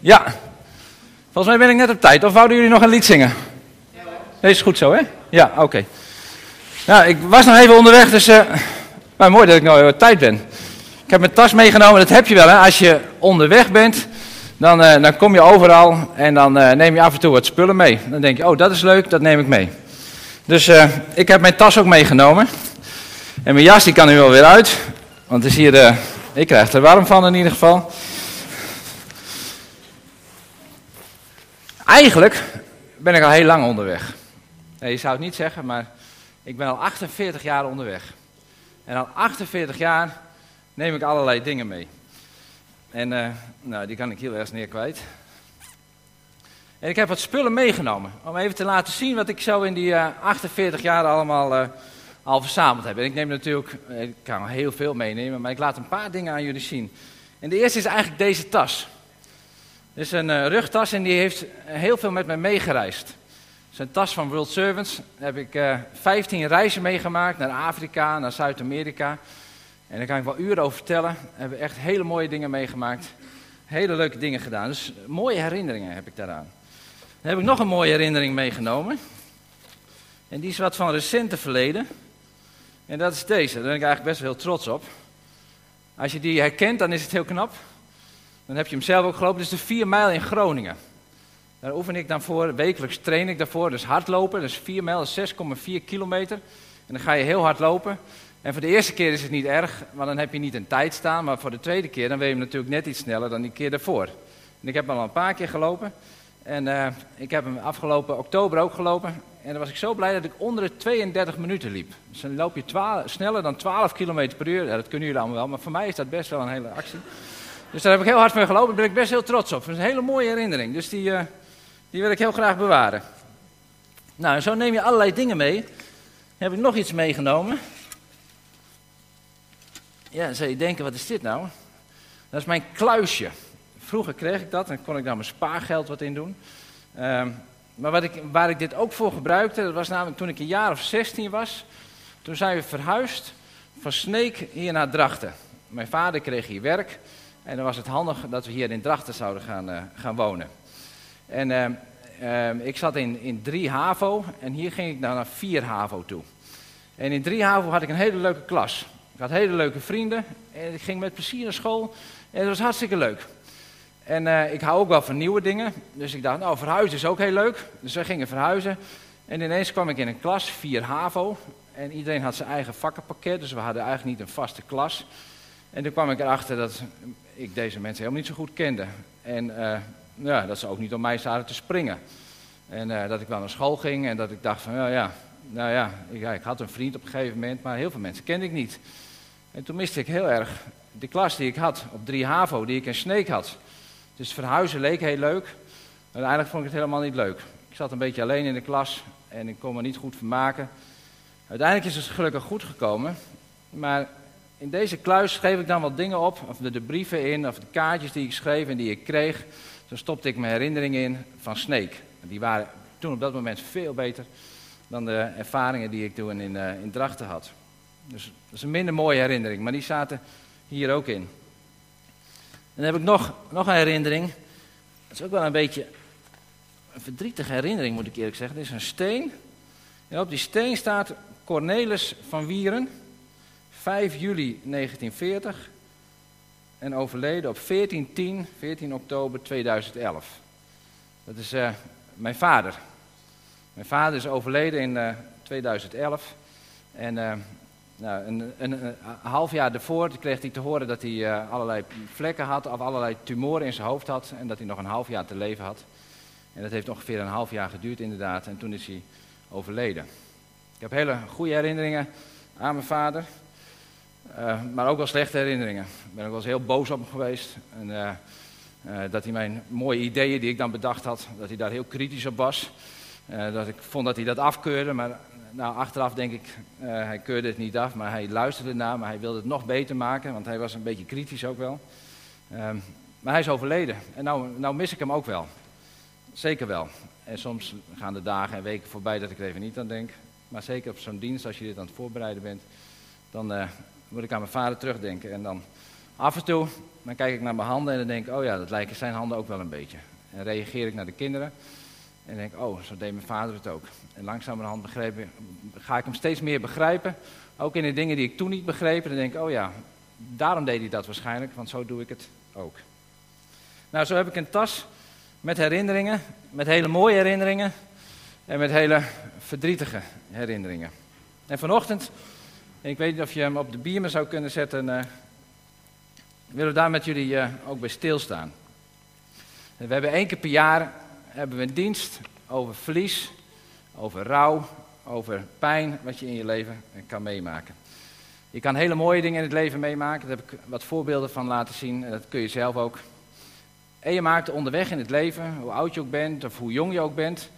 Ja. Volgens mij ben ik net op tijd. Of wouden jullie nog een lied zingen? Nee, is goed zo, hè? Ja, oké. Nou, ik was nog even onderweg, dus... eh maar mooi dat ik nou op tijd ben. Ik heb mijn tas meegenomen, dat heb je wel, hè? Als je onderweg bent, dan, eh, dan kom je overal en dan eh, neem je af en toe wat spullen mee. Dan denk je, oh, dat is leuk, dat neem ik mee. Dus ik heb mijn tas ook meegenomen. En mijn jas, die kan nu wel weer uit. Want het is hier... ik krijg er warm van in ieder geval. Eigenlijk ben ik al heel lang onderweg. Nee, je zou het niet zeggen, maar ik ben al 48 jaar onderweg. En al 48 jaar neem ik allerlei dingen mee. En eh, nou, die kan ik heel erg neer kwijt. En ik heb wat spullen meegenomen. Om even te laten zien wat ik zo in die eh, 48 jaar allemaal eh, al verzameld heb. En ik neem natuurlijk, eh, ik kan heel veel meenemen, maar ik laat een paar dingen aan jullie zien. En de eerste is eigenlijk deze tas. Is een eh, rugtas en die heeft heel veel met mij meegereisd. Het is een tas van World Servants. Daar heb ik eh 15 reizen meegemaakt naar Afrika, naar Zuid-Amerika. En daar kan ik wel uren over vertellen. We hebben echt hele mooie dingen meegemaakt. Hele leuke dingen gedaan. Dus mooie herinneringen heb ik daaraan. Dan heb ik nog een mooie herinnering meegenomen. En die is wat van recente verleden. En dat is deze. Daar ben ik eigenlijk best wel heel trots op. Als je die herkent, dan is het heel knap. Dan heb je hem zelf ook gelopen. Dit is de 4 mijl in Groningen. Daar oefen ik dan voor. Wekelijks train ik daarvoor. Dus hardlopen. Dus 4 mijl is 6,4 kilometer. En dan ga je heel hard lopen. En voor de eerste keer is het niet erg, want dan heb je niet een tijd staan. Maar voor de tweede keer, dan wil je hem natuurlijk net iets sneller dan die keer daarvoor. En ik heb hem al een paar keer gelopen. En eh, ik heb hem afgelopen oktober ook gelopen. En dan was ik zo blij dat ik onder de 32 minuten liep. Dus dan loop je 12 sneller dan 12 km per uur. Ja, dat kunnen jullie allemaal wel, maar voor mij is dat best wel een hele actie. Dus daar heb ik heel hard mee gelopen. Daar ben ik best heel trots op. Dat is een hele mooie herinnering. Dus die, eh, die wil ik heel graag bewaren. Nou, en zo neem je allerlei dingen mee. Heb ik nog iets meegenomen. Ja, dan zou je denken, wat is dit nou? Dat is mijn kluisje. Vroeger kreeg ik dat en kon ik daar mijn spaargeld wat in doen. Ehm, maar wat ik, waar ik dit ook voor gebruikte, dat was namelijk toen ik een jaar of 16 was. Toen zijn we verhuisd van Sneek hier naar Drachten. Mijn vader kreeg hier werk en dan was het handig dat we hier in Drachten zouden gaan, eh, gaan wonen. En ehm, ehm, ik zat in, in 3 HAVO en hier ging ik dan naar 4 HAVO toe. En in 3 HAVO had ik een hele leuke klas. Ik had hele leuke vrienden en ik ging met plezier naar school en het was hartstikke leuk. En eh, ik hou ook wel van nieuwe dingen, dus ik dacht, nou verhuizen is ook heel leuk. Dus we gingen verhuizen en ineens kwam ik in een klas, 4 HAVO. En iedereen had zijn eigen vakkenpakket, dus we hadden eigenlijk niet een vaste klas. En toen kwam ik erachter dat ik deze mensen helemaal niet zo goed kende. En eh, ja, dat ze ook niet op mij zaten te springen. En eh, dat ik wel naar school ging en dat ik dacht van, ja, ja nou ja ik, had een vriend op een gegeven moment, maar heel veel mensen kende ik niet. En toen miste ik heel erg de klas die ik had op 3 HAVO, die ik in Sneek had. Dus verhuizen leek heel leuk, uiteindelijk vond ik het helemaal niet leuk. Ik zat een beetje alleen in de klas en ik kon me niet goed vermaken. Uiteindelijk is het gelukkig goed gekomen, maar in deze kluis schreef ik dan wat dingen op, of de, brieven in, of de kaartjes die ik schreef en die ik kreeg. Toen stopte ik mijn herinneringen in van Sneek. Die waren toen op dat moment veel beter dan de ervaringen die ik toen in, uh, in Drachten had. Dus dat is een minder mooie herinnering, maar die zaten hier ook in. En dan heb ik nog, nog een herinnering. Dat is ook wel een beetje een verdrietige herinnering, moet ik eerlijk zeggen. Dit is een steen. En op die steen staat Cornelis van Wieren, 5 juli 1940. En overleden op 14, 10, 14 oktober 2011. Dat is uh, mijn vader. Mijn vader is overleden in uh, 2011. En uh, nou, een, een, een, half jaar daarvoor kreeg hij te horen dat hij allerlei vlekken had, of allerlei tumoren in zijn hoofd had. En dat hij nog een half jaar te leven had. En dat heeft ongeveer een half jaar geduurd, inderdaad. En toen is hij overleden. Ik heb hele goede herinneringen aan mijn vader. Uh, maar ook wel slechte herinneringen. Ik ben ook wel eens heel boos op hem geweest. En, uh, dat hij mijn mooie ideeën die ik dan bedacht had, dat hij daar heel kritisch op was. dat ik vond dat hij dat afkeurde, maar nou, achteraf denk ik, hij keurde het niet af, maar hij luisterde naar, maar hij wilde het nog beter maken, want hij was een beetje kritisch ook wel. Um, maar hij is overleden en nou, nou mis ik hem ook wel. Zeker wel. En soms gaan de dagen en weken voorbij dat ik er even niet aan denk. Maar zeker op zo'n dienst, als je dit aan het voorbereiden bent, dan moet ik aan mijn vader terugdenken. En dan Af en toe dan kijk ik naar mijn handen en dan denk ik, oh ja, dat lijken zijn handen ook wel een beetje. En reageer ik naar de kinderen en denk oh, zo deed mijn vader het ook. En langzamerhand begrepen, ga ik hem steeds meer begrijpen. Ook in de dingen die ik toen niet begreep. dan denk ik, oh ja, daarom deed hij dat waarschijnlijk, want zo doe ik het ook. Nou, zo heb ik een tas met herinneringen, met hele mooie herinneringen en met hele verdrietige herinneringen. En vanochtend, ik weet niet of je hem op de biermen zou kunnen zetten, uh, willen we daar met jullie uh, ook bij stilstaan. We hebben één keer per jaar hebben we een dienst over verlies, over rouw, over pijn, wat je in je leven kan meemaken. Je kan hele mooie dingen in het leven meemaken, daar heb ik wat voorbeelden van laten zien en dat kun je zelf ook. En je maakt onderweg in het leven, hoe oud je ook bent of hoe jong je ook bent,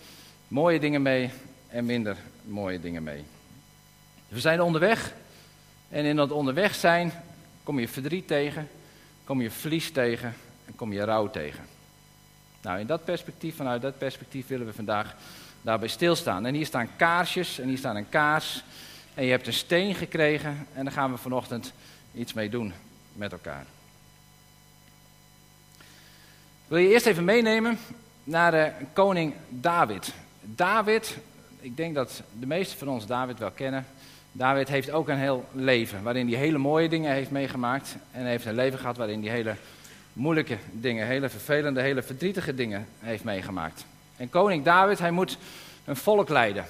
mooie dingen mee en minder mooie dingen mee. We zijn onderweg en in dat onderweg zijn kom je verdriet tegen, kom je verlies tegen en kom je rouw tegen. Nou, in dat perspectief, vanuit dat perspectief willen we vandaag daarbij stilstaan. En hier staan kaarsjes en hier staat een kaars. En je hebt een steen gekregen en daar gaan we vanochtend iets mee doen met elkaar. Wil je eerst even meenemen naar de koning David. David, ik denk dat de meesten van ons David wel kennen. David heeft ook een heel leven waarin hij hele mooie dingen heeft meegemaakt. En hij heeft een leven gehad waarin hij hele moeilijke dingen, hele vervelende, hele verdrietige dingen heeft meegemaakt. En koning David, hij moet een volk leiden.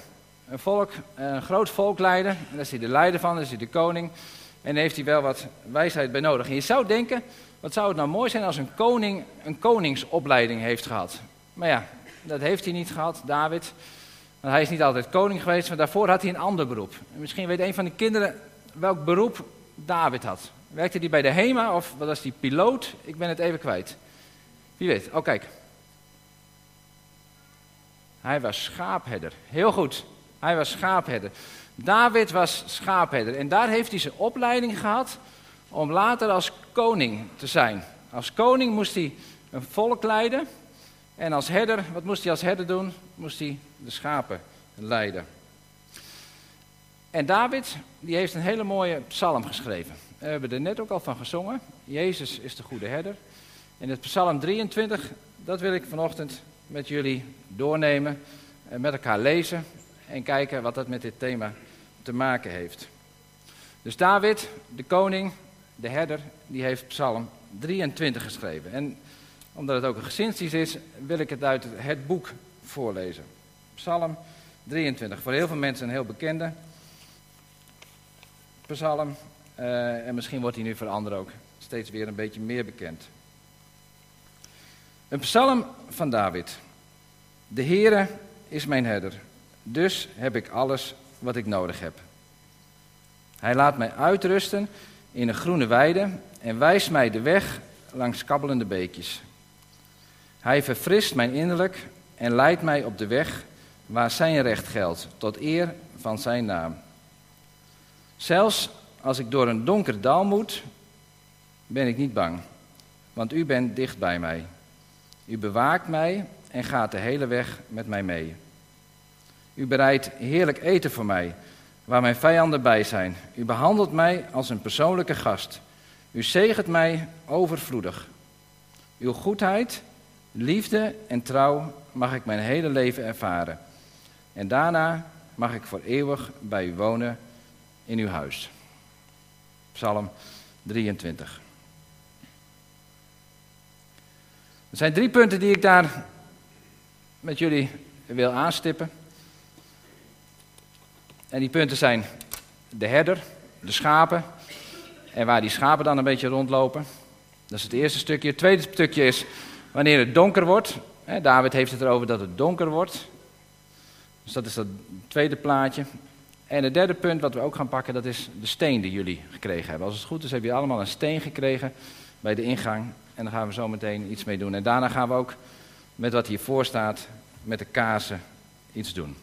Een volk, een groot volk leiden. En daar is hij de leider van, daar is hij de koning. En heeft hij wel wat wijsheid bij nodig. En je zou denken, wat zou het nou mooi zijn als een koning een koningsopleiding heeft gehad. Maar ja, dat heeft hij niet gehad, David. Hij is niet altijd koning geweest, maar daarvoor had hij een ander beroep. En misschien weet een van de kinderen welk beroep David had. Werkte hij bij de HEMA of was die piloot? Ik ben het even kwijt. Wie weet. Oh, kijk. Hij was schaapherder. Heel goed. Hij was schaapherder. David was schaapherder. En daar heeft hij zijn opleiding gehad om later als koning te zijn. Als koning moest hij een volk leiden. En als herder, wat moest hij als herder doen? Moest hij de schapen leiden. En David, die heeft een hele mooie psalm geschreven. We hebben er net ook al van gezongen. Jezus is de goede herder. En het psalm 23, dat wil ik vanochtend met jullie doornemen. En met elkaar lezen en kijken wat dat met dit thema te maken heeft. Dus David, de koning, de herder, die heeft psalm 23 geschreven. En omdat het ook een gezinsdienst is, wil ik het uit het boek voorlezen. Psalm 23, voor heel veel mensen een heel bekende psalm. Uh, en misschien wordt hij nu voor anderen ook steeds weer een beetje meer bekend. Een psalm van David. De Heere is mijn herder, dus heb ik alles wat ik nodig heb. Hij laat mij uitrusten in een groene weide en wijst mij de weg langs kabbelende beekjes. Hij verfrist mijn innerlijk en leidt mij op de weg waar zijn recht geldt, tot eer van zijn naam. Zelfs als ik door een donker dal moet, ben ik niet bang, want u bent dicht bij mij. U bewaakt mij en gaat de hele weg met mij mee. U bereidt heerlijk eten voor mij, waar mijn vijanden bij zijn. U behandelt mij als een persoonlijke gast. U zegent mij overvloedig. Uw goedheid, liefde en trouw mag ik mijn hele leven ervaren. En daarna mag ik voor eeuwig bij u wonen in uw huis. Psalm 23. Er zijn drie punten die ik daar met jullie wil aanstippen. En die punten zijn de herder, de schapen en waar die schapen dan een beetje rondlopen. Dat is het eerste stukje. Het tweede stukje is wanneer het donker wordt. David heeft het erover dat het donker wordt. Dus dat is dat tweede plaatje. En het derde punt wat we ook gaan pakken, dat is de steen die jullie gekregen hebben. Als het goed is, hebben jullie allemaal een steen gekregen bij de ingang. En daar gaan we zo meteen iets mee doen. En daarna gaan we ook met wat hiervoor staat, met de kaarsen, iets doen.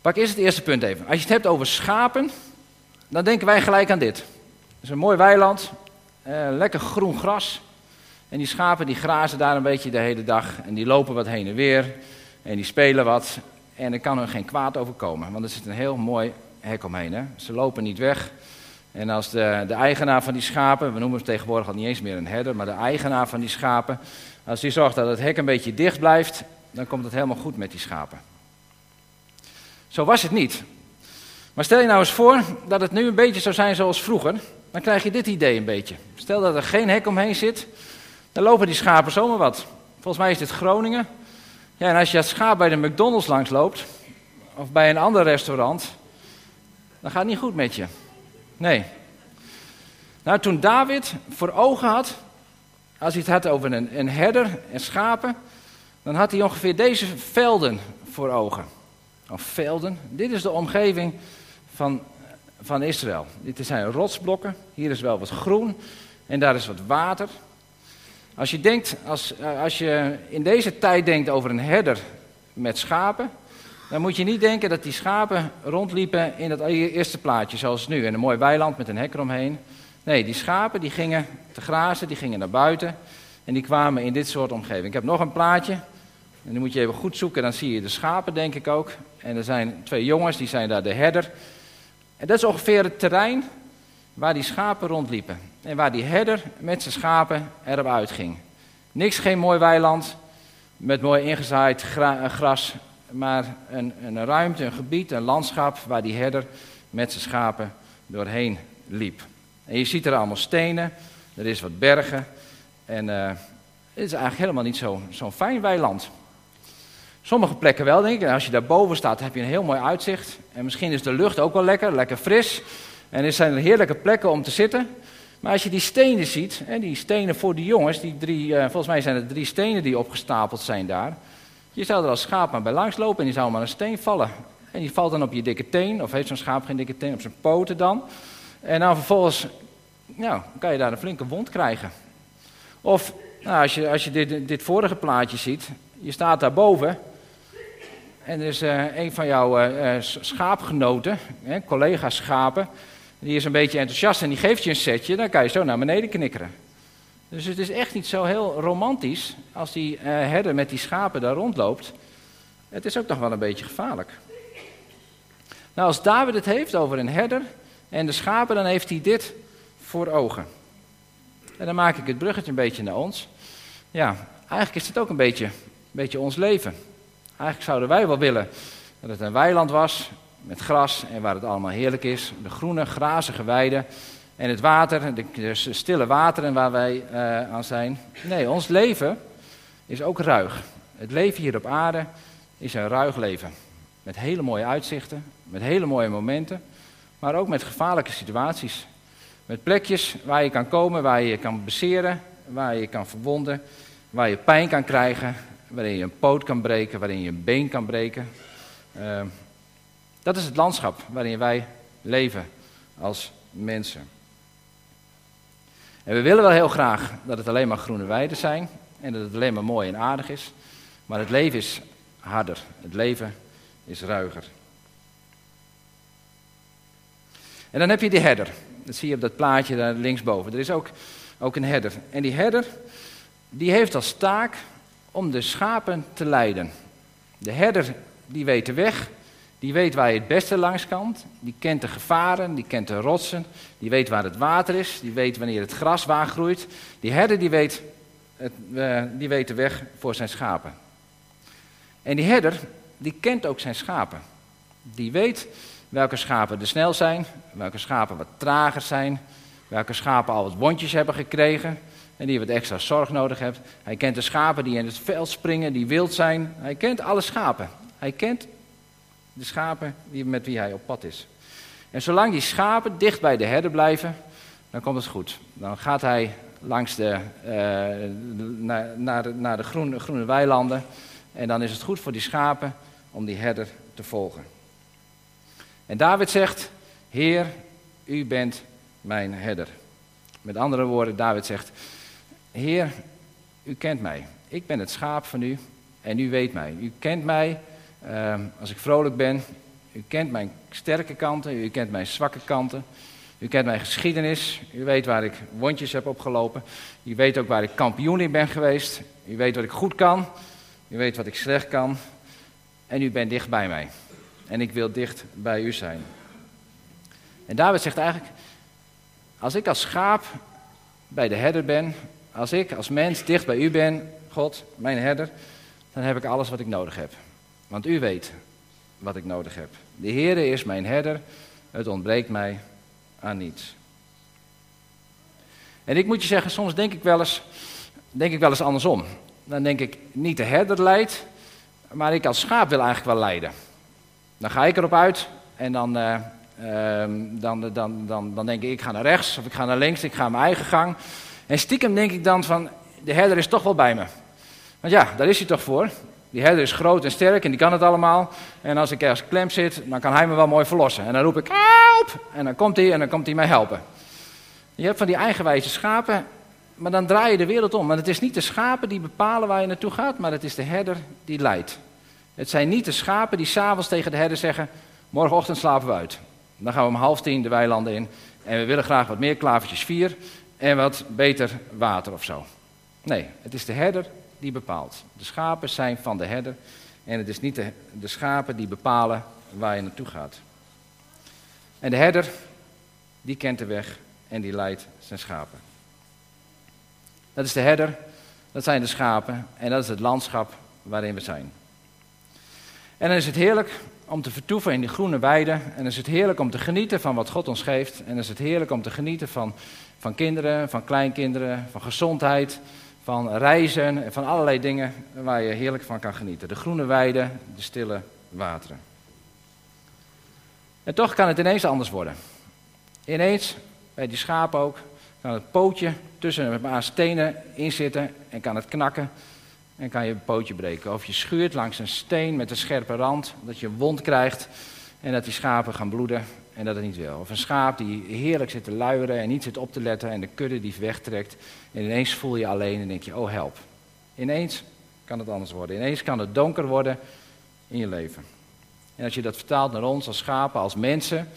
Pak eerst het eerste punt even. Als je het hebt over schapen, dan denken wij gelijk aan dit. Het is een mooi weiland, eh, lekker groen gras. En die schapen die grazen daar een beetje de hele dag. En die lopen wat heen en weer. En die spelen wat. En er kan hun geen kwaad overkomen, want er zit een heel mooi hek omheen. Hè? Ze lopen niet weg. En als de, de eigenaar van die schapen, we noemen hem tegenwoordig al niet eens meer een herder, maar de eigenaar van die schapen, als die zorgt dat het hek een beetje dicht blijft, dan komt het helemaal goed met die schapen. Zo was het niet. Maar stel je nou eens voor dat het nu een beetje zou zijn zoals vroeger, dan krijg je dit idee een beetje. Stel dat er geen hek omheen zit, dan lopen die schapen zomaar wat. Volgens mij is dit Groningen. Ja, en als je het schaap bij de McDonald's langs loopt, of bij een ander restaurant, dan gaat het niet goed met je. Nee. Nou, toen David voor ogen had, als hij het had over een, een herder en schapen, dan had hij ongeveer deze velden voor ogen. Of velden. Dit is de omgeving van, van Israël. Dit zijn rotsblokken. Hier is wel wat groen en daar is wat water. Als je, denkt, als, eh, als je in deze tijd denkt over een herder met schapen, dan moet je niet denken dat die schapen rondliepen in dat eerste plaatje, zoals nu, in een mooi weiland met een hek eromheen. Nee, die schapen die gingen te grazen, die gingen naar buiten en die kwamen in dit soort omgeving. Ik heb nog een plaatje, en die moet je even goed zoeken, dan zie je de schapen, denk ik ook. En er zijn twee jongens, die zijn daar de herder. En dat is ongeveer het terrein waar die schapen rondliepen. En waar die herder met zijn schapen erop uitging. Niks, geen mooi weiland met mooi ingezaaid eh, gras, maar een, een ruimte, een gebied, een landschap waar die herder met zijn schapen doorheen liep. En je ziet er allemaal stenen, er is wat bergen en uh, het is eigenlijk helemaal niet zo'n fijn weiland. Sommige plekken wel, denk ik. En als je daar boven staat, heb je een heel mooi uitzicht. En misschien is de lucht ook wel lekker, lekker fris. En er zijn heerlijke plekken om te zitten. Maar als je die stenen ziet, hè, die stenen voor die jongens, die drie, uh, volgens mij zijn het drie stenen die opgestapeld zijn daar. Je zou er als schaap maar bij langs lopen en die zou maar een steen vallen. En die valt dan op je dikke teen, of heeft zo'n schaap geen dikke teen, op zijn poten dan. En dan vervolgens nou, kan je daar een flinke wond krijgen. Of nou, als je, als je dit, dit vorige plaatje ziet, je staat daarboven en er is uh, een van jouw uh, schaapgenoten, collega schapen, die is een beetje enthousiast en die geeft je een setje, dan kan je zo naar beneden knikkeren. Dus het is echt niet zo heel romantisch als die uh, herder met die schapen daar rondloopt. Het is ook nog wel een beetje gevaarlijk. Nou, als David het heeft over een herder en de schapen, dan heeft hij dit voor ogen. En dan maak ik het bruggetje een beetje naar ons. Ja, eigenlijk is het ook een beetje, een beetje ons leven. Eigenlijk zouden wij wel willen dat het een weiland was met gras en waar het allemaal heerlijk is. De groene, grazige weiden en het water, de, stille wateren waar wij uh, aan zijn. Nee, ons leven is ook ruig. Het leven hier op aarde is een ruig leven. Met hele mooie uitzichten, met hele mooie momenten, maar ook met gevaarlijke situaties. Met plekjes waar je kan komen, waar je je kan beseren, waar je je kan verwonden, waar je pijn kan krijgen, waarin je een poot kan breken, waarin je een been kan breken. Uh, dat is het landschap waarin wij leven als mensen. En we willen wel heel graag dat het alleen maar groene weiden zijn en dat het alleen maar mooi en aardig is. Maar het leven is harder. Het leven is ruiger. En dan heb je die herder. Dat zie je op dat plaatje daar linksboven. Er is ook, ook een herder. En die herder, die heeft als taak om de schapen te leiden. De herder, die weet de weg. Die weet waar je het beste langs kan. Die kent de gevaren, die kent de rotsen. Die weet waar het water is. Die weet wanneer het gras waar groeit. Die herder die weet, het, uh, die weet de weg voor zijn schapen. En die herder die kent ook zijn schapen. Die weet welke schapen er snel zijn, welke schapen wat trager zijn, welke schapen al wat wondjes hebben gekregen en die wat extra zorg nodig hebben. Hij kent de schapen die in het veld springen, die wild zijn. Hij kent alle schapen. Hij kent de schapen met wie hij op pad is. En zolang die schapen dicht bij de herder blijven, dan komt het goed. Dan gaat hij langs de, uh, naar, naar, de, naar de groene, groene weilanden. En dan is het goed voor die schapen om die herder te volgen. En David zegt: Heer, u bent mijn herder. Met andere woorden, David zegt: Heer, u kent mij. Ik ben het schaap van u en u weet mij. U kent mij uh, als ik vrolijk ben. U kent mijn sterke kanten, u kent mijn zwakke kanten. U kent mijn geschiedenis. U weet waar ik wondjes heb opgelopen. U weet ook waar ik kampioen in ben geweest. U weet wat ik goed kan. U weet wat ik slecht kan. En u bent dicht bij mij. En ik wil dicht bij u zijn. En David zegt eigenlijk: Als ik als schaap bij de herder ben, als ik als mens dicht bij u ben, God, mijn herder, dan heb ik alles wat ik nodig heb. Want u weet wat ik nodig heb. De Heere is mijn herder, het ontbreekt mij aan niets. En ik moet je zeggen, soms denk ik wel eens, denk ik wel eens andersom. Dan denk ik, niet de herder leidt, maar ik als schaap wil eigenlijk wel leiden. Dan ga ik erop uit en dan, uh, dan, dan, dan, dan denk ik, ik ga naar rechts of ik ga naar links, ik ga mijn eigen gang. En stiekem denk ik dan van, de herder is toch wel bij me. Want ja, daar is hij toch voor. Die herder is groot en sterk en die kan het allemaal. En als ik ergens klem zit, dan kan hij me wel mooi verlossen. En dan roep ik, help! En dan komt hij en dan komt hij mij helpen. Je hebt van die eigenwijze schapen, maar dan draai je de wereld om. Want het is niet de schapen die bepalen waar je naartoe gaat, maar het is de herder die leidt. Het zijn niet de schapen die s'avonds tegen de herder zeggen, morgenochtend slapen we uit. Dan gaan we om half tien de weilanden in en we willen graag wat meer klavertjes vier en wat beter water of zo. Nee, het is de herder die bepaalt. De schapen zijn van de herder en het is niet de, de schapen die bepalen waar je naartoe gaat. En de herder, die kent de weg en die leidt zijn schapen. Dat is de herder, dat zijn de schapen en dat is het landschap waarin we zijn. En dan is het heerlijk om te vertoeven in die groene weiden. En dan is het heerlijk om te genieten van wat God ons geeft. En dan is het heerlijk om te genieten van, van kinderen, van kleinkinderen, van gezondheid, van reizen en van allerlei dingen waar je heerlijk van kan genieten. De groene weiden, de stille wateren. En toch kan het ineens anders worden. Ineens, bij die schapen ook, kan het pootje tussen een paar stenen inzitten en kan het knakken en kan je pootje breken. Of je schuurt langs een steen met een scherpe rand, dat je een wond krijgt en dat die schapen gaan bloeden en dat het niet wil. Of een schaap die heerlijk zit te luieren en niet zit op te letten en de kudde die wegtrekt. En ineens voel je alleen en denk je, oh help. Ineens kan het anders worden. Ineens kan het donker worden in je leven. En als je dat vertaalt naar ons als schapen, als mensen,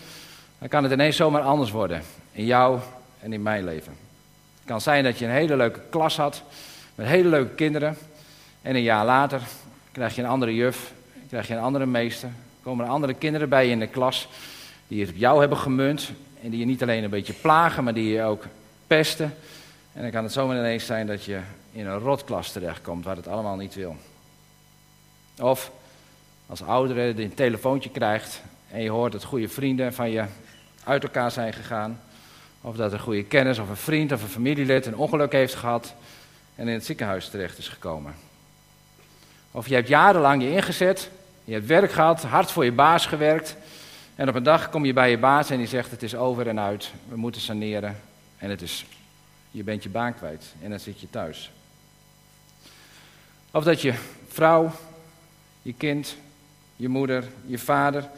dan kan het ineens zomaar anders worden. In jou en in mijn leven. Het kan zijn dat je een hele leuke klas had, met hele leuke kinderen. En een jaar later krijg je een andere juf, krijg je een andere meester. Komen er andere kinderen bij je in de klas die het op jou hebben gemunt. En die je niet alleen een beetje plagen, maar die je ook pesten. En dan kan het zomaar ineens zijn dat je in een rotklas terechtkomt waar het allemaal niet wil. Of als oudere een telefoontje krijgt en je hoort dat goede vrienden van je uit elkaar zijn gegaan. Of dat een goede kennis of een vriend of een familielid een ongeluk heeft gehad en in het ziekenhuis terecht is gekomen. Of je hebt jarenlang je ingezet, je hebt werk gehad, hard voor je baas gewerkt. En op een dag kom je bij je baas en die zegt het is over en uit, we moeten saneren. En het is, je bent je baan kwijt en dan zit je thuis. Of dat je vrouw, je kind, je moeder, je vader,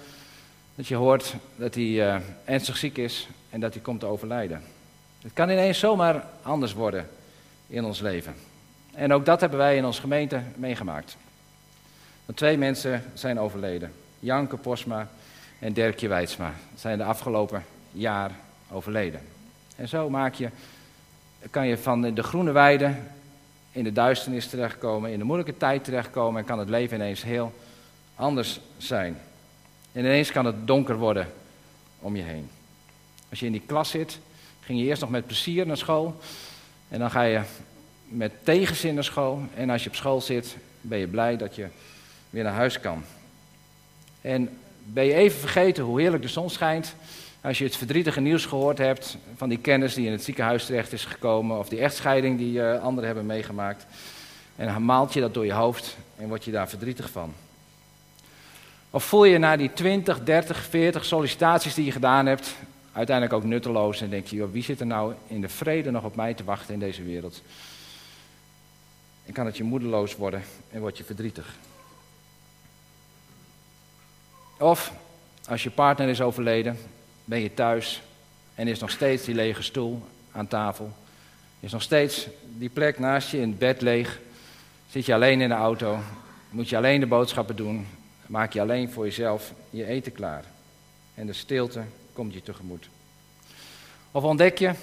dat je hoort dat hij uh, ernstig ziek is en dat hij komt te overlijden. Het kan ineens zomaar anders worden in ons leven. En ook dat hebben wij in onze gemeente meegemaakt. Want twee mensen zijn overleden. Janke Posma en Dirkje Wijtsma zijn de afgelopen jaar overleden. En zo maak je, kan je van de groene weide in de duisternis terechtkomen, in de moeilijke tijd terechtkomen en kan het leven ineens heel anders zijn. En ineens kan het donker worden om je heen. Als je in die klas zit, ging je eerst nog met plezier naar school. En dan ga je met tegenzin naar school. En als je op school zit, ben je blij dat je weer naar huis kan. En ben je even vergeten hoe heerlijk de zon schijnt. Als je het verdrietige nieuws gehoord hebt van die kennis die in het ziekenhuis terecht is gekomen. Of die echtscheiding die uh, anderen hebben meegemaakt. En dan maalt je dat door je hoofd en word je daar verdrietig van. Of voel je na die 20, 30, 40 sollicitaties die je gedaan hebt, uiteindelijk ook nutteloos en denk je, joh, wie zit er nou in de vrede nog op mij te wachten in deze wereld? En kan het je moedeloos worden en word je verdrietig. Of als je partner is overleden, ben je thuis en is nog steeds die lege stoel aan tafel. Is nog steeds die plek naast je in het bed leeg. Zit je alleen in de auto, moet je alleen de boodschappen doen, maak je alleen voor jezelf je eten klaar. En de stilte komt je tegemoet. Of ontdek je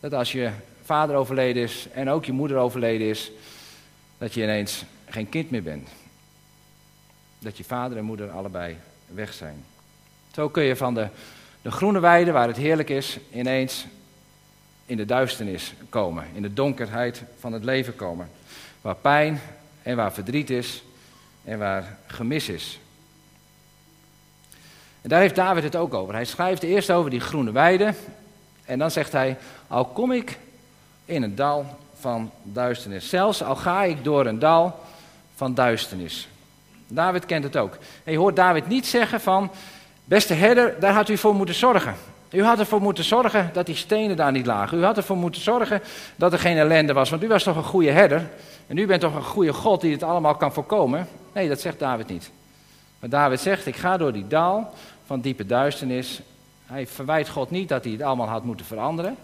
dat als je vader overleden is en ook je moeder overleden is, dat je ineens geen kind meer bent. Dat je vader en moeder allebei weg zijn. Zo kun je van de, de groene weide, waar het heerlijk is, ineens in de duisternis komen, in de donkerheid van het leven komen. Waar pijn en waar verdriet is en waar gemis is. En daar heeft David het ook over. Hij schrijft eerst over die groene weide en dan zegt hij, al kom ik in een dal van duisternis, zelfs al ga ik door een dal van duisternis. David kent het ook. En je hoort David niet zeggen van, beste herder, daar had u voor moeten zorgen. U had ervoor moeten zorgen dat die stenen daar niet lagen. U had ervoor moeten zorgen dat er geen ellende was. Want u was toch een goede herder. En u bent toch een goede God die het allemaal kan voorkomen. Nee, dat zegt David niet. Maar David zegt, ik ga door die dal van diepe duisternis. Hij verwijt God niet dat hij het allemaal had moeten veranderen.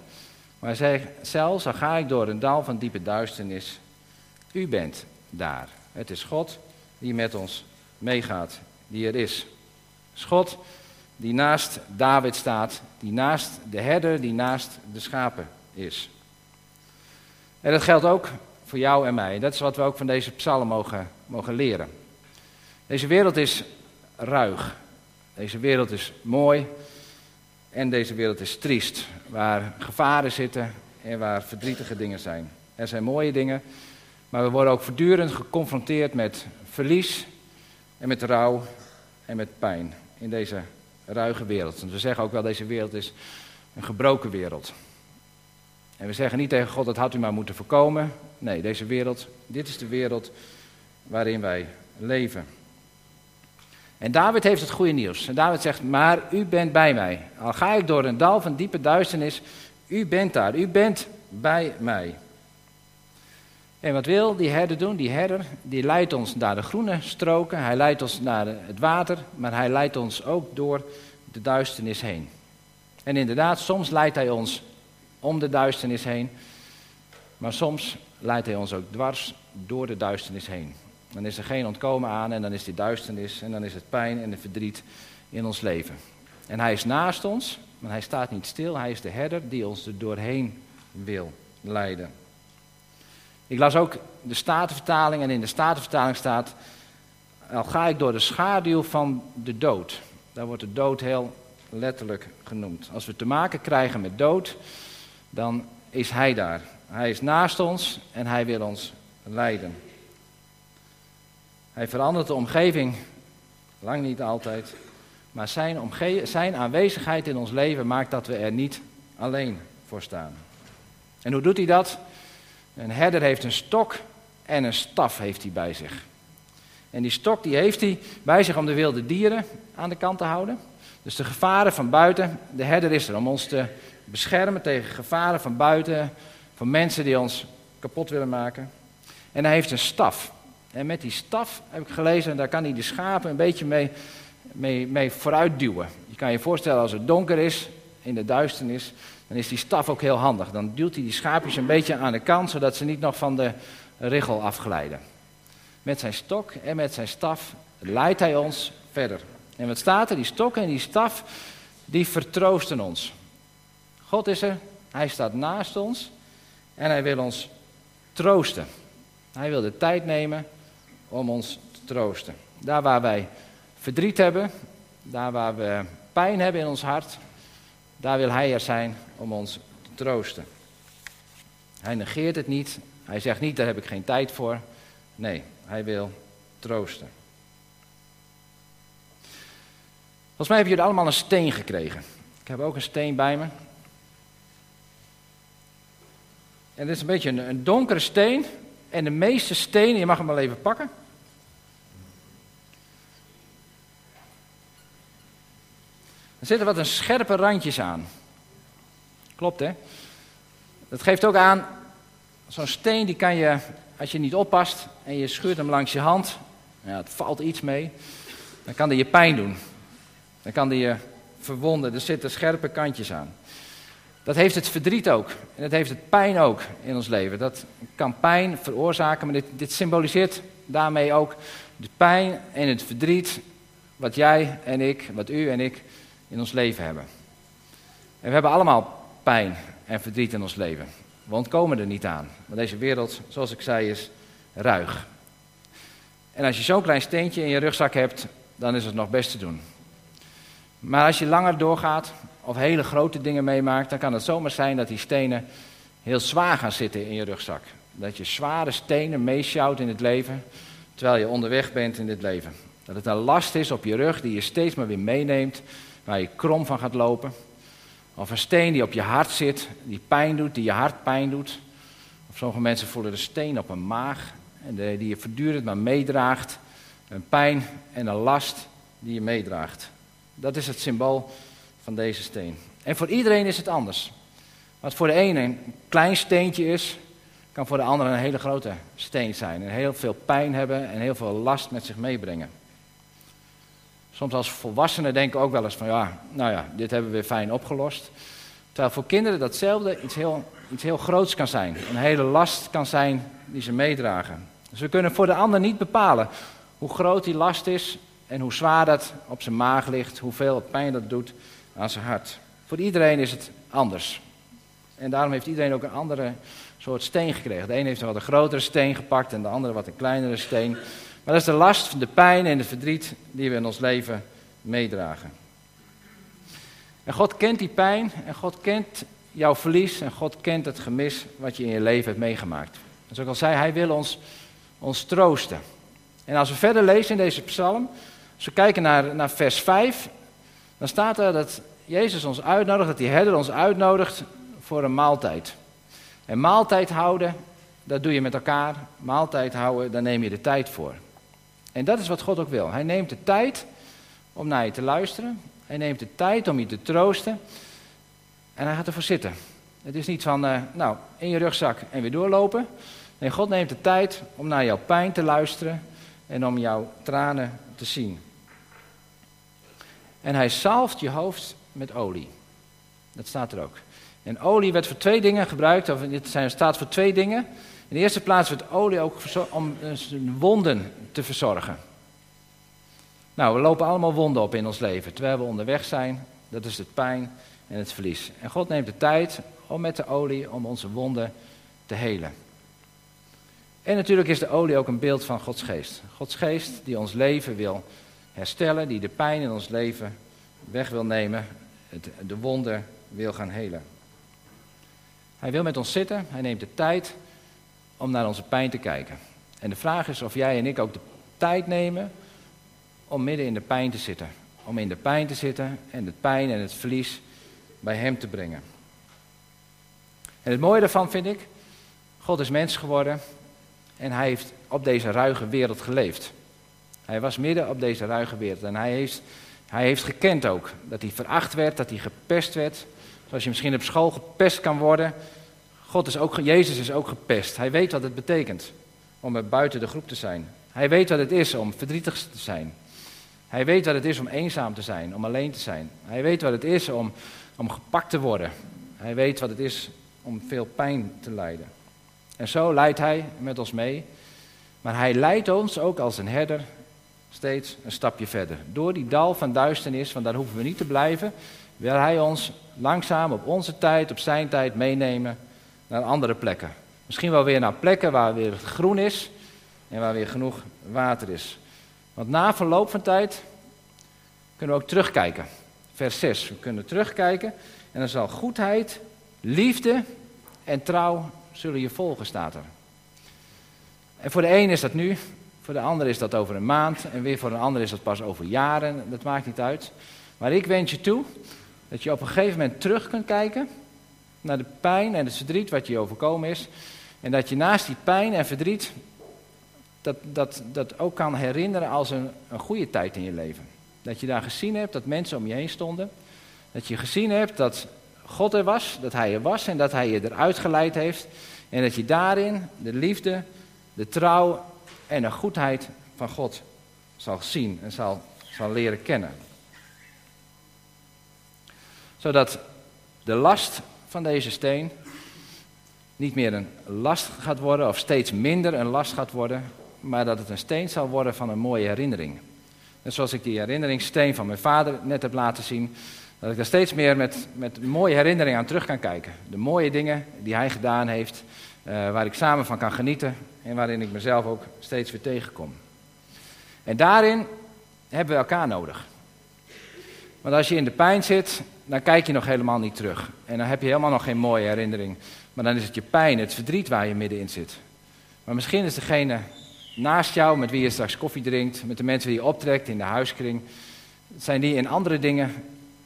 Maar hij zegt, zelfs al ga ik door een dal van diepe duisternis. U bent daar. Het is God die met ons meegaat, die er is. Is God die naast David staat, die naast de herder, die naast de schapen is. En dat geldt ook voor jou en mij. Dat is wat we ook van deze psalm mogen, mogen leren. Deze wereld is ruig. Deze wereld is mooi. En deze wereld is triest. Waar gevaren zitten en waar verdrietige dingen zijn. Er zijn mooie dingen, maar we worden ook voortdurend geconfronteerd met verlies en met rouw en met pijn in deze ruige wereld. Want we zeggen ook wel, deze wereld is een gebroken wereld. En we zeggen niet tegen God, dat had u maar moeten voorkomen. Nee, deze wereld, dit is de wereld waarin wij leven. En David heeft het goede nieuws. En David zegt, maar u bent bij mij. Al ga ik door een dal van diepe duisternis, u bent daar, u bent bij mij. En wat wil die herder doen? Die herder die leidt ons naar de groene stroken, hij leidt ons naar het water, maar hij leidt ons ook door de duisternis heen. En inderdaad, soms leidt hij ons om de duisternis heen, maar soms leidt hij ons ook dwars door de duisternis heen. Dan is er geen ontkomen aan en dan is die duisternis en dan is het pijn en de verdriet in ons leven. En hij is naast ons, maar hij staat niet stil. Hij is de herder die ons er doorheen wil leiden. Ik las ook de Statenvertaling en in de Statenvertaling staat, al ga ik door de schaduw van de dood. Daar wordt de dood heel letterlijk genoemd. Als we te maken krijgen met dood, dan is Hij daar. Hij is naast ons en Hij wil ons leiden. Hij verandert de omgeving, lang niet altijd, maar zijn, zijn aanwezigheid in ons leven maakt dat we er niet alleen voor staan. En hoe doet hij dat? Een herder heeft een stok en een staf heeft hij bij zich. En die stok die heeft hij bij zich om de wilde dieren aan de kant te houden. Dus de gevaren van buiten, de herder is er om ons te beschermen tegen gevaren van buiten, van mensen die ons kapot willen maken. En hij heeft een staf. En met die staf, heb ik gelezen, daar kan hij de schapen een beetje mee, mee, mee vooruit duwen. Je kan je voorstellen als het donker is, in de duisternis, dan is die staf ook heel handig. Dan duwt hij die schaapjes een beetje aan de kant, zodat ze niet nog van de richel afglijden. Met zijn stok en met zijn staf leidt hij ons verder. En wat staat er? Die stok en die staf, die vertroosten ons. God is er, hij staat naast ons en hij wil ons troosten. Hij wil de tijd nemen om ons te troosten. Daar waar wij verdriet hebben, daar waar we pijn hebben in ons hart, daar wil Hij er zijn om ons te troosten. Hij negeert het niet. Hij zegt niet, daar heb ik geen tijd voor. Nee, Hij wil troosten. Volgens mij hebben jullie allemaal een steen gekregen. Ik heb ook een steen bij me. En dit is een beetje een, een donkere steen. En de meeste stenen, je mag hem wel even pakken. Er zitten wat een scherpe randjes aan. Klopt hè? Dat geeft ook aan, zo'n steen die kan je, als je niet oppast en je schuurt hem langs je hand, ja, het valt iets mee, dan kan die je pijn doen. Dan kan die je verwonden, er zitten scherpe kantjes aan. Dat heeft het verdriet ook. En dat heeft het pijn ook in ons leven. Dat kan pijn veroorzaken, maar dit, dit symboliseert daarmee ook de pijn en het verdriet wat jij en ik, wat u en ik in ons leven hebben. En we hebben allemaal pijn en verdriet in ons leven. We ontkomen er niet aan. Maar deze wereld, zoals ik zei, is ruig. En als je zo'n klein steentje in je rugzak hebt, dan is het nog best te doen. Maar als je langer doorgaat, of hele grote dingen meemaakt, dan kan het zomaar zijn dat die stenen heel zwaar gaan zitten in je rugzak. Dat je zware stenen meesjouwt in het leven, terwijl je onderweg bent in dit leven. Dat het een last is op je rug die je steeds maar weer meeneemt, waar je krom van gaat lopen. Of een steen die op je hart zit, die pijn doet, die je hart pijn doet. Of sommige mensen voelen de steen op een maag, en die je voortdurend maar meedraagt. Een pijn en een last die je meedraagt. Dat is het symbool van deze steen. En voor iedereen is het anders. Wat voor de ene een klein steentje is, kan voor de andere een hele grote steen zijn. En heel veel pijn hebben en heel veel last met zich meebrengen. Soms als volwassenen denken ook wel eens van ja, nou ja, dit hebben we weer fijn opgelost. Terwijl voor kinderen datzelfde iets heel, iets heel groots kan zijn. Een hele last kan zijn die ze meedragen. Dus we kunnen voor de ander niet bepalen hoe groot die last is en hoe zwaar dat op zijn maag ligt, hoeveel pijn dat doet aan zijn hart. Voor iedereen is het anders. En daarom heeft iedereen ook een andere soort steen gekregen. De een heeft een wat grotere steen gepakt en de andere wat een kleinere steen. Maar dat is de last, de pijn en de verdriet die we in ons leven meedragen. En God kent die pijn en God kent jouw verlies en God kent het gemis wat je in je leven hebt meegemaakt. En zoals ik al zei, hij wil ons, ons troosten. En als we verder lezen in deze psalm, als we kijken naar, naar vers 5, dan staat er dat Jezus ons uitnodigt, dat die herder ons uitnodigt voor een maaltijd. En maaltijd houden, dat doe je met elkaar. Maaltijd houden, daar neem je de tijd voor. En dat is wat God ook wil. Hij neemt de tijd om naar je te luisteren. Hij neemt de tijd om je te troosten. En hij gaat ervoor zitten. Het is niet van, uh, nou, in je rugzak en weer doorlopen. Nee, God neemt de tijd om naar jouw pijn te luisteren en om jouw tranen te zien. En hij zalft je hoofd met olie. Dat staat er ook. En olie werd voor twee dingen gebruikt, of het staat voor twee dingen. In de eerste plaats werd olie ook om wonden te verzorgen. Nou, we lopen allemaal wonden op in ons leven, terwijl we onderweg zijn. Dat is het pijn en het verlies. En God neemt de tijd om met de olie om onze wonden te helen. En natuurlijk is de olie ook een beeld van Gods geest. Gods geest die ons leven wil herstellen, die de pijn in ons leven weg wil nemen, het, de wonden wil gaan helen. Hij wil met ons zitten, hij neemt de tijd om naar onze pijn te kijken. En de vraag is of jij en ik ook de tijd nemen om midden in de pijn te zitten. Om in de pijn te zitten en het pijn en het verlies bij hem te brengen. En het mooie daarvan vind ik, God is mens geworden en hij heeft op deze ruige wereld geleefd. Hij was midden op deze ruige wereld en hij heeft, hij heeft gekend ook dat hij veracht werd, dat hij gepest werd. Zoals je misschien op school gepest kan worden. God is ook, Jezus is ook gepest. Hij weet wat het betekent om buiten de groep te zijn. Hij weet wat het is om verdrietig te zijn. Hij weet wat het is om eenzaam te zijn, om alleen te zijn. Hij weet wat het is om, om gepakt te worden. Hij weet wat het is om veel pijn te lijden. En zo leidt hij met ons mee. Maar hij leidt ons ook als een herder steeds een stapje verder. Door die dal van duisternis, van daar hoeven we niet te blijven, wil hij ons langzaam op onze tijd, op zijn tijd meenemen naar andere plekken. Misschien wel weer naar plekken waar weer groen is en waar weer genoeg water is. Want na verloop van tijd kunnen we ook terugkijken. Vers 6. We kunnen terugkijken en dan zal goedheid, liefde en trouw zullen je volgen, staat er. En voor de een is dat nu, voor de ander is dat over een maand en weer voor een ander is dat pas over jaren. Dat maakt niet uit. Maar ik wens je toe dat je op een gegeven moment terug kunt kijken naar de pijn en het verdriet wat je overkomen is. En dat je naast die pijn en verdriet dat, dat, dat ook kan herinneren als een, een goede tijd in je leven. Dat je daar gezien hebt dat mensen om je heen stonden. Dat je gezien hebt dat God er was, dat Hij er was en dat Hij je eruit geleid heeft. En dat je daarin de liefde, de trouw en de goedheid van God zal zien en zal, zal leren kennen. Zodat de last van deze steen niet meer een last gaat worden of steeds minder een last gaat worden, maar dat het een steen zal worden van een mooie herinnering. En zoals ik die herinneringssteen van mijn vader net heb laten zien, dat ik daar steeds meer met, met mooie herinneringen aan terug kan kijken. De mooie dingen die hij gedaan heeft, uh, waar ik samen van kan genieten en waarin ik mezelf ook steeds weer tegenkom. En daarin hebben we elkaar nodig. Want als je in de pijn zit, dan kijk je nog helemaal niet terug. En dan heb je helemaal nog geen mooie herinnering. Maar dan is het je pijn, het verdriet waar je middenin zit. Maar misschien is degene naast jou, met wie je straks koffie drinkt, met de mensen die je optrekt in de huiskring, zijn die in andere dingen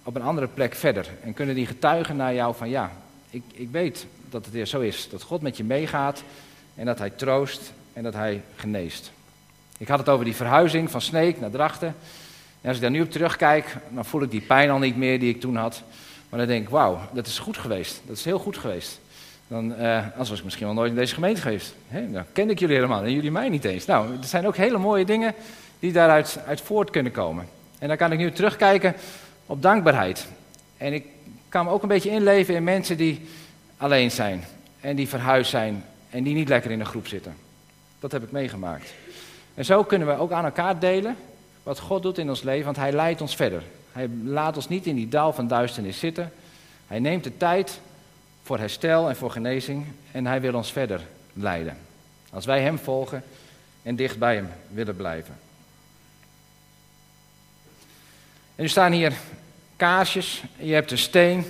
op een andere plek verder. En kunnen die getuigen naar jou van ja, ik, ik weet dat het weer zo is. Dat God met je meegaat en dat hij troost en dat hij geneest. Ik had het over die verhuizing van Sneek naar Drachten. Als ik daar nu op terugkijk, dan voel ik die pijn al niet meer die ik toen had. Maar dan denk ik, wauw, dat is goed geweest. Dat is heel goed geweest. Dan, uh, anders was ik misschien wel nooit in deze gemeente geweest. Dan ken ik jullie helemaal en jullie mij niet eens. Nou, er zijn ook hele mooie dingen die daaruit uit voort kunnen komen. En dan kan ik nu terugkijken op dankbaarheid. En ik kan me ook een beetje inleven in mensen die alleen zijn. En die verhuisd zijn en die niet lekker in een groep zitten. Dat heb ik meegemaakt. En zo kunnen we ook aan elkaar delen wat God doet in ons leven, want Hij leidt ons verder. Hij laat ons niet in die dal van duisternis zitten. Hij neemt de tijd voor herstel en voor genezing en Hij wil ons verder leiden. Als wij Hem volgen en dicht bij Hem willen blijven. En nu staan hier kaarsjes, je hebt een steen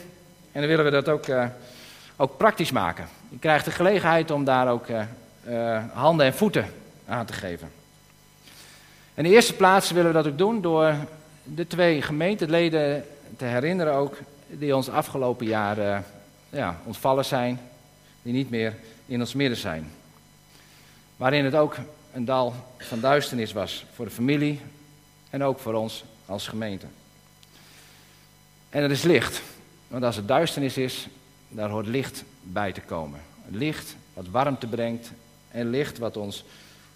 en dan willen we dat ook, uh, ook praktisch maken. Je krijgt de gelegenheid om daar ook uh, uh, handen en voeten aan te geven. In de eerste plaats willen we dat ook doen door de twee gemeenteleden te herinneren ook, die ons afgelopen jaar ja, ontvallen zijn, die niet meer in ons midden zijn. Waarin het ook een dal van duisternis was voor de familie en ook voor ons als gemeente. En er is licht, want als het duisternis is, daar hoort licht bij te komen. Licht wat warmte brengt en licht wat ons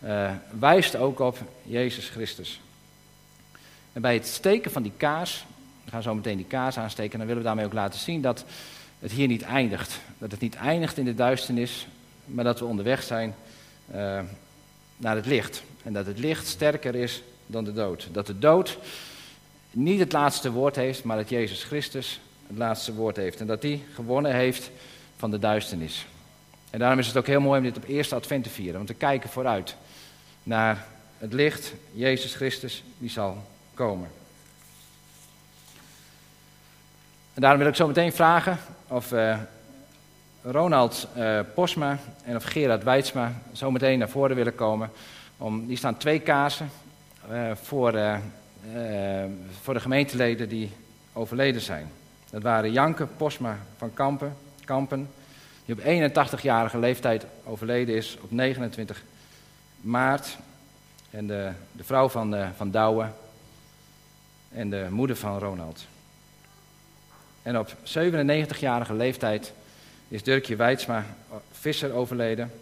uh, wijst ook op Jezus Christus. En bij het steken van die kaars, we gaan zo meteen die kaars aansteken, dan willen we daarmee ook laten zien dat het hier niet eindigt. Dat het niet eindigt in de duisternis, maar dat we onderweg zijn uh, naar het licht. En dat het licht sterker is dan de dood. Dat de dood niet het laatste woord heeft, maar dat Jezus Christus het laatste woord heeft. En dat hij gewonnen heeft van de duisternis. En daarom is het ook heel mooi om dit op eerste advent te vieren, want we kijken vooruit naar het licht, Jezus Christus, die zal komen. En daarom wil ik zo meteen vragen of uh, Ronald uh, Posma en of Gerard Weidsma zo meteen naar voren willen komen. Om, die staan twee kaarsen uh, voor, voor de gemeenteleden die overleden zijn. Dat waren Janke Posma van Kampen, Kampen, die op 81-jarige leeftijd overleden is op 29 maart. En de, de vrouw van, uh, van Douwe. En de moeder van Ronald. En op 97-jarige leeftijd is Dirkje Weidsma Visser overleden.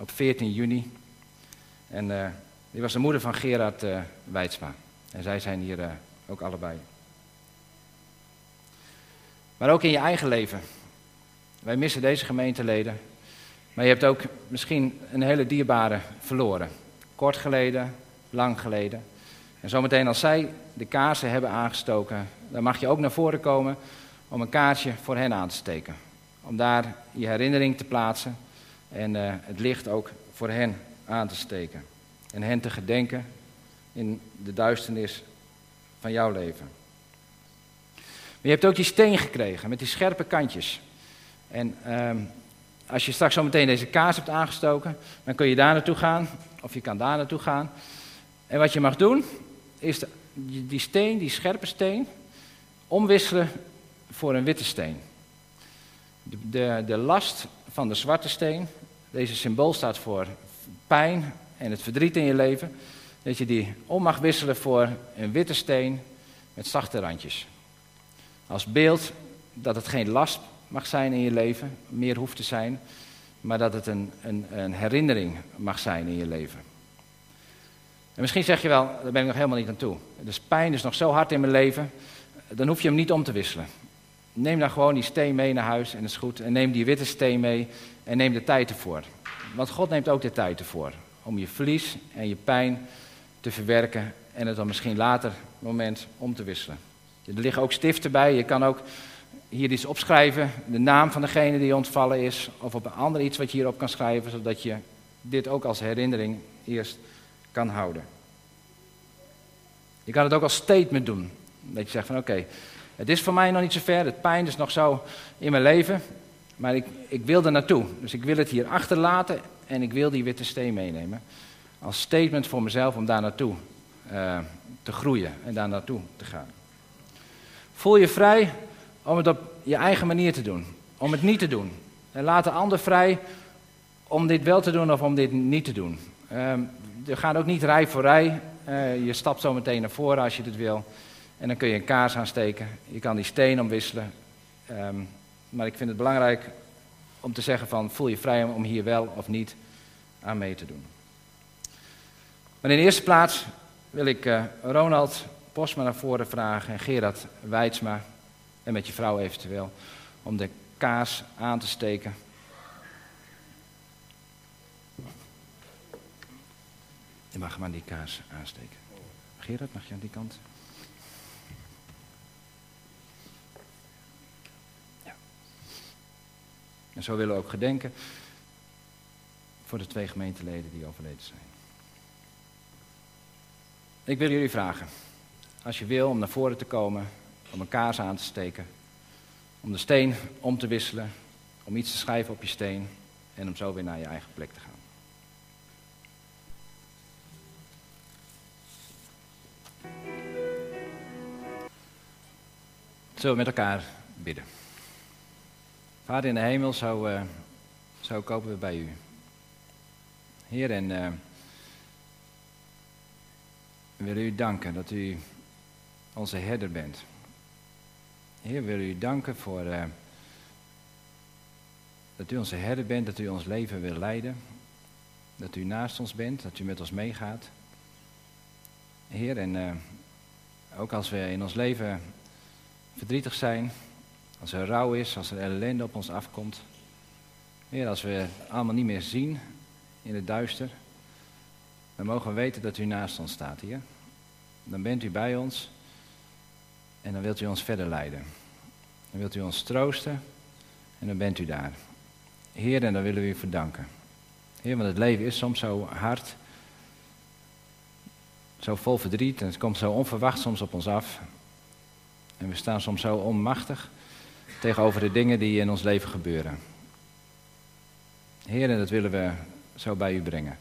Op 14 juni. En uh, die was de moeder van Gerard uh. En zij zijn hier ook allebei. Maar ook in je eigen leven. Wij missen deze gemeenteleden. Maar je hebt ook misschien een hele dierbare verloren. Kort geleden, lang geleden. En zometeen als zij de kaarsen hebben aangestoken, dan mag je ook naar voren komen om een kaartje voor hen aan te steken. Om daar je herinnering te plaatsen en uh, het licht ook voor hen aan te steken. En hen te gedenken in de duisternis van jouw leven. Maar je hebt ook die steen gekregen met die scherpe kantjes. En uh, als je straks zo meteen deze kaars hebt aangestoken, dan kun je daar naartoe gaan, of je kan daar naartoe gaan. En wat je mag doen, is die steen, die scherpe steen, omwisselen voor een witte steen. De, de, de last van de zwarte steen, deze symbool staat voor pijn en het verdriet in je leven, dat je die om mag wisselen voor een witte steen met zachte randjes. Als beeld dat het geen last mag zijn in je leven, meer hoeft te zijn, maar dat het een, een, een herinnering mag zijn in je leven. En misschien zeg je wel, daar ben ik nog helemaal niet aan toe. Dus pijn is nog zo hard in mijn leven, dan hoef je hem niet om te wisselen. Neem dan gewoon die steen mee naar huis en dat is goed. En neem die witte steen mee en neem de tijd ervoor. Want God neemt ook de tijd ervoor. Om je verlies en je pijn te verwerken en het dan misschien later moment om te wisselen. Er liggen ook stiften bij. Je kan ook hier iets opschrijven, de naam van degene die ontvallen is, of op een ander iets wat je hierop kan schrijven, zodat je dit ook als herinnering eerst kan houden. Je kan het ook als statement doen. Dat je zegt van oké, Het is voor mij nog niet zo ver, het pijn is nog zo in mijn leven, maar ik, ik wil er naartoe. Dus ik wil het hier achterlaten en ik wil die witte steen meenemen. Als statement voor mezelf om daar naartoe uh, te groeien en daar naartoe te gaan. Voel je vrij om het op je eigen manier te doen, om het niet te doen. En laat de ander vrij om dit wel te doen of om dit niet te doen. Uh, er gaat ook niet rij voor rij. Uh, je stapt zo meteen naar voren als je dit wil. En dan kun je een kaars aansteken. Je kan die steen omwisselen. Um, maar ik vind het belangrijk om te zeggen van voel je vrij om hier wel of niet aan mee te doen. Maar in de eerste plaats wil ik uh, Ronald Posma naar voren vragen en Gerard Weidsma en met je vrouw eventueel om de kaas aan te steken. Je mag maar die kaas aansteken. Gerard, mag je aan die kant? Ja. En zo willen we ook gedenken voor de twee gemeenteleden die overleden zijn. Ik wil jullie vragen, als je wil, om naar voren te komen, om een kaas aan te steken, om de steen om te wisselen, om iets te schrijven op je steen en om zo weer naar je eigen plek te gaan. Zullen we met elkaar bidden? Vader in de hemel, zo, zo kopen we bij u. Heer, en uh, we willen u danken dat u onze herder bent. Heer, willen u danken voor uh, dat u onze herder bent, dat u ons leven wil leiden. Dat u naast ons bent, dat u met ons meegaat. Heer, en ook als we in ons leven verdrietig zijn, als er rouw is, als er ellende op ons afkomt. Heer, als we allemaal niet meer zien in het duister, dan mogen we weten dat u naast ons staat, Heer. Dan bent u bij ons en dan wilt u ons verder leiden. Dan wilt u ons troosten en dan bent u daar. Heer, en dan willen we u verdanken. Heer, want het leven is soms zo hard, zo vol verdriet en het komt zo onverwacht soms op ons af. En we staan soms zo onmachtig tegenover de dingen die in ons leven gebeuren. Heer, en dat willen we zo bij u brengen.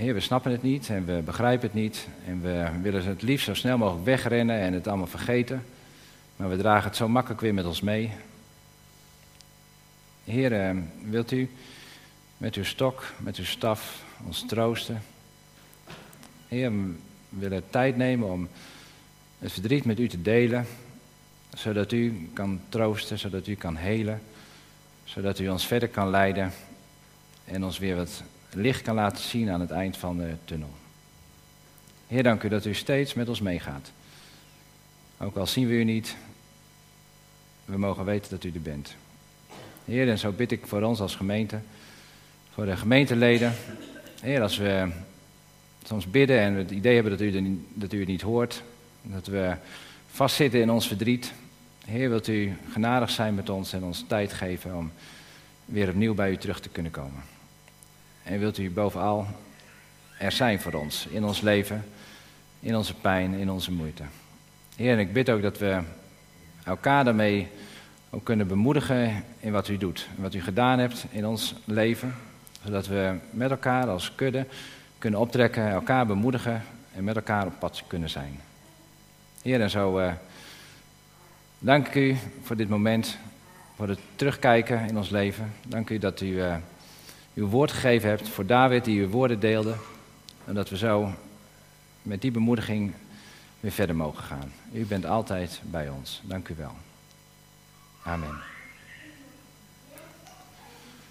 Heer, we snappen het niet en we begrijpen het niet. En we willen het liefst zo snel mogelijk wegrennen en het allemaal vergeten. Maar we dragen het zo makkelijk weer met ons mee. Heer, eh, wilt u met uw stok, met uw staf ons troosten? Heer, we willen tijd nemen om het verdriet met u te delen, zodat u kan troosten, zodat u kan helen, zodat u ons verder kan leiden en ons weer wat licht kan laten zien aan het eind van de tunnel. Heer, dank u dat u steeds met ons meegaat. Ook al zien we u niet, we mogen weten dat u er bent. Heer, en zo bid ik voor ons als gemeente, voor de gemeenteleden. Heer, als we soms bidden en het idee hebben dat u, dat u het niet hoort, dat we vastzitten in ons verdriet. Heer, wilt u genadig zijn met ons en ons tijd geven om weer opnieuw bij u terug te kunnen komen. En wilt u bovenal er zijn voor ons in ons leven, in onze pijn, in onze moeite. Heer, en ik bid ook dat we elkaar daarmee ook kunnen bemoedigen in wat u doet. Wat u gedaan hebt in ons leven. Zodat we met elkaar als kudde kunnen optrekken, elkaar bemoedigen en met elkaar op pad kunnen zijn. Heer, en zo uh, dank ik u voor dit moment, voor het terugkijken in ons leven. Dank u dat u uh, uw woord gegeven hebt voor David, die uw woorden deelde. En dat we zo met die bemoediging weer verder mogen gaan. U bent altijd bij ons. Dank u wel. Amen.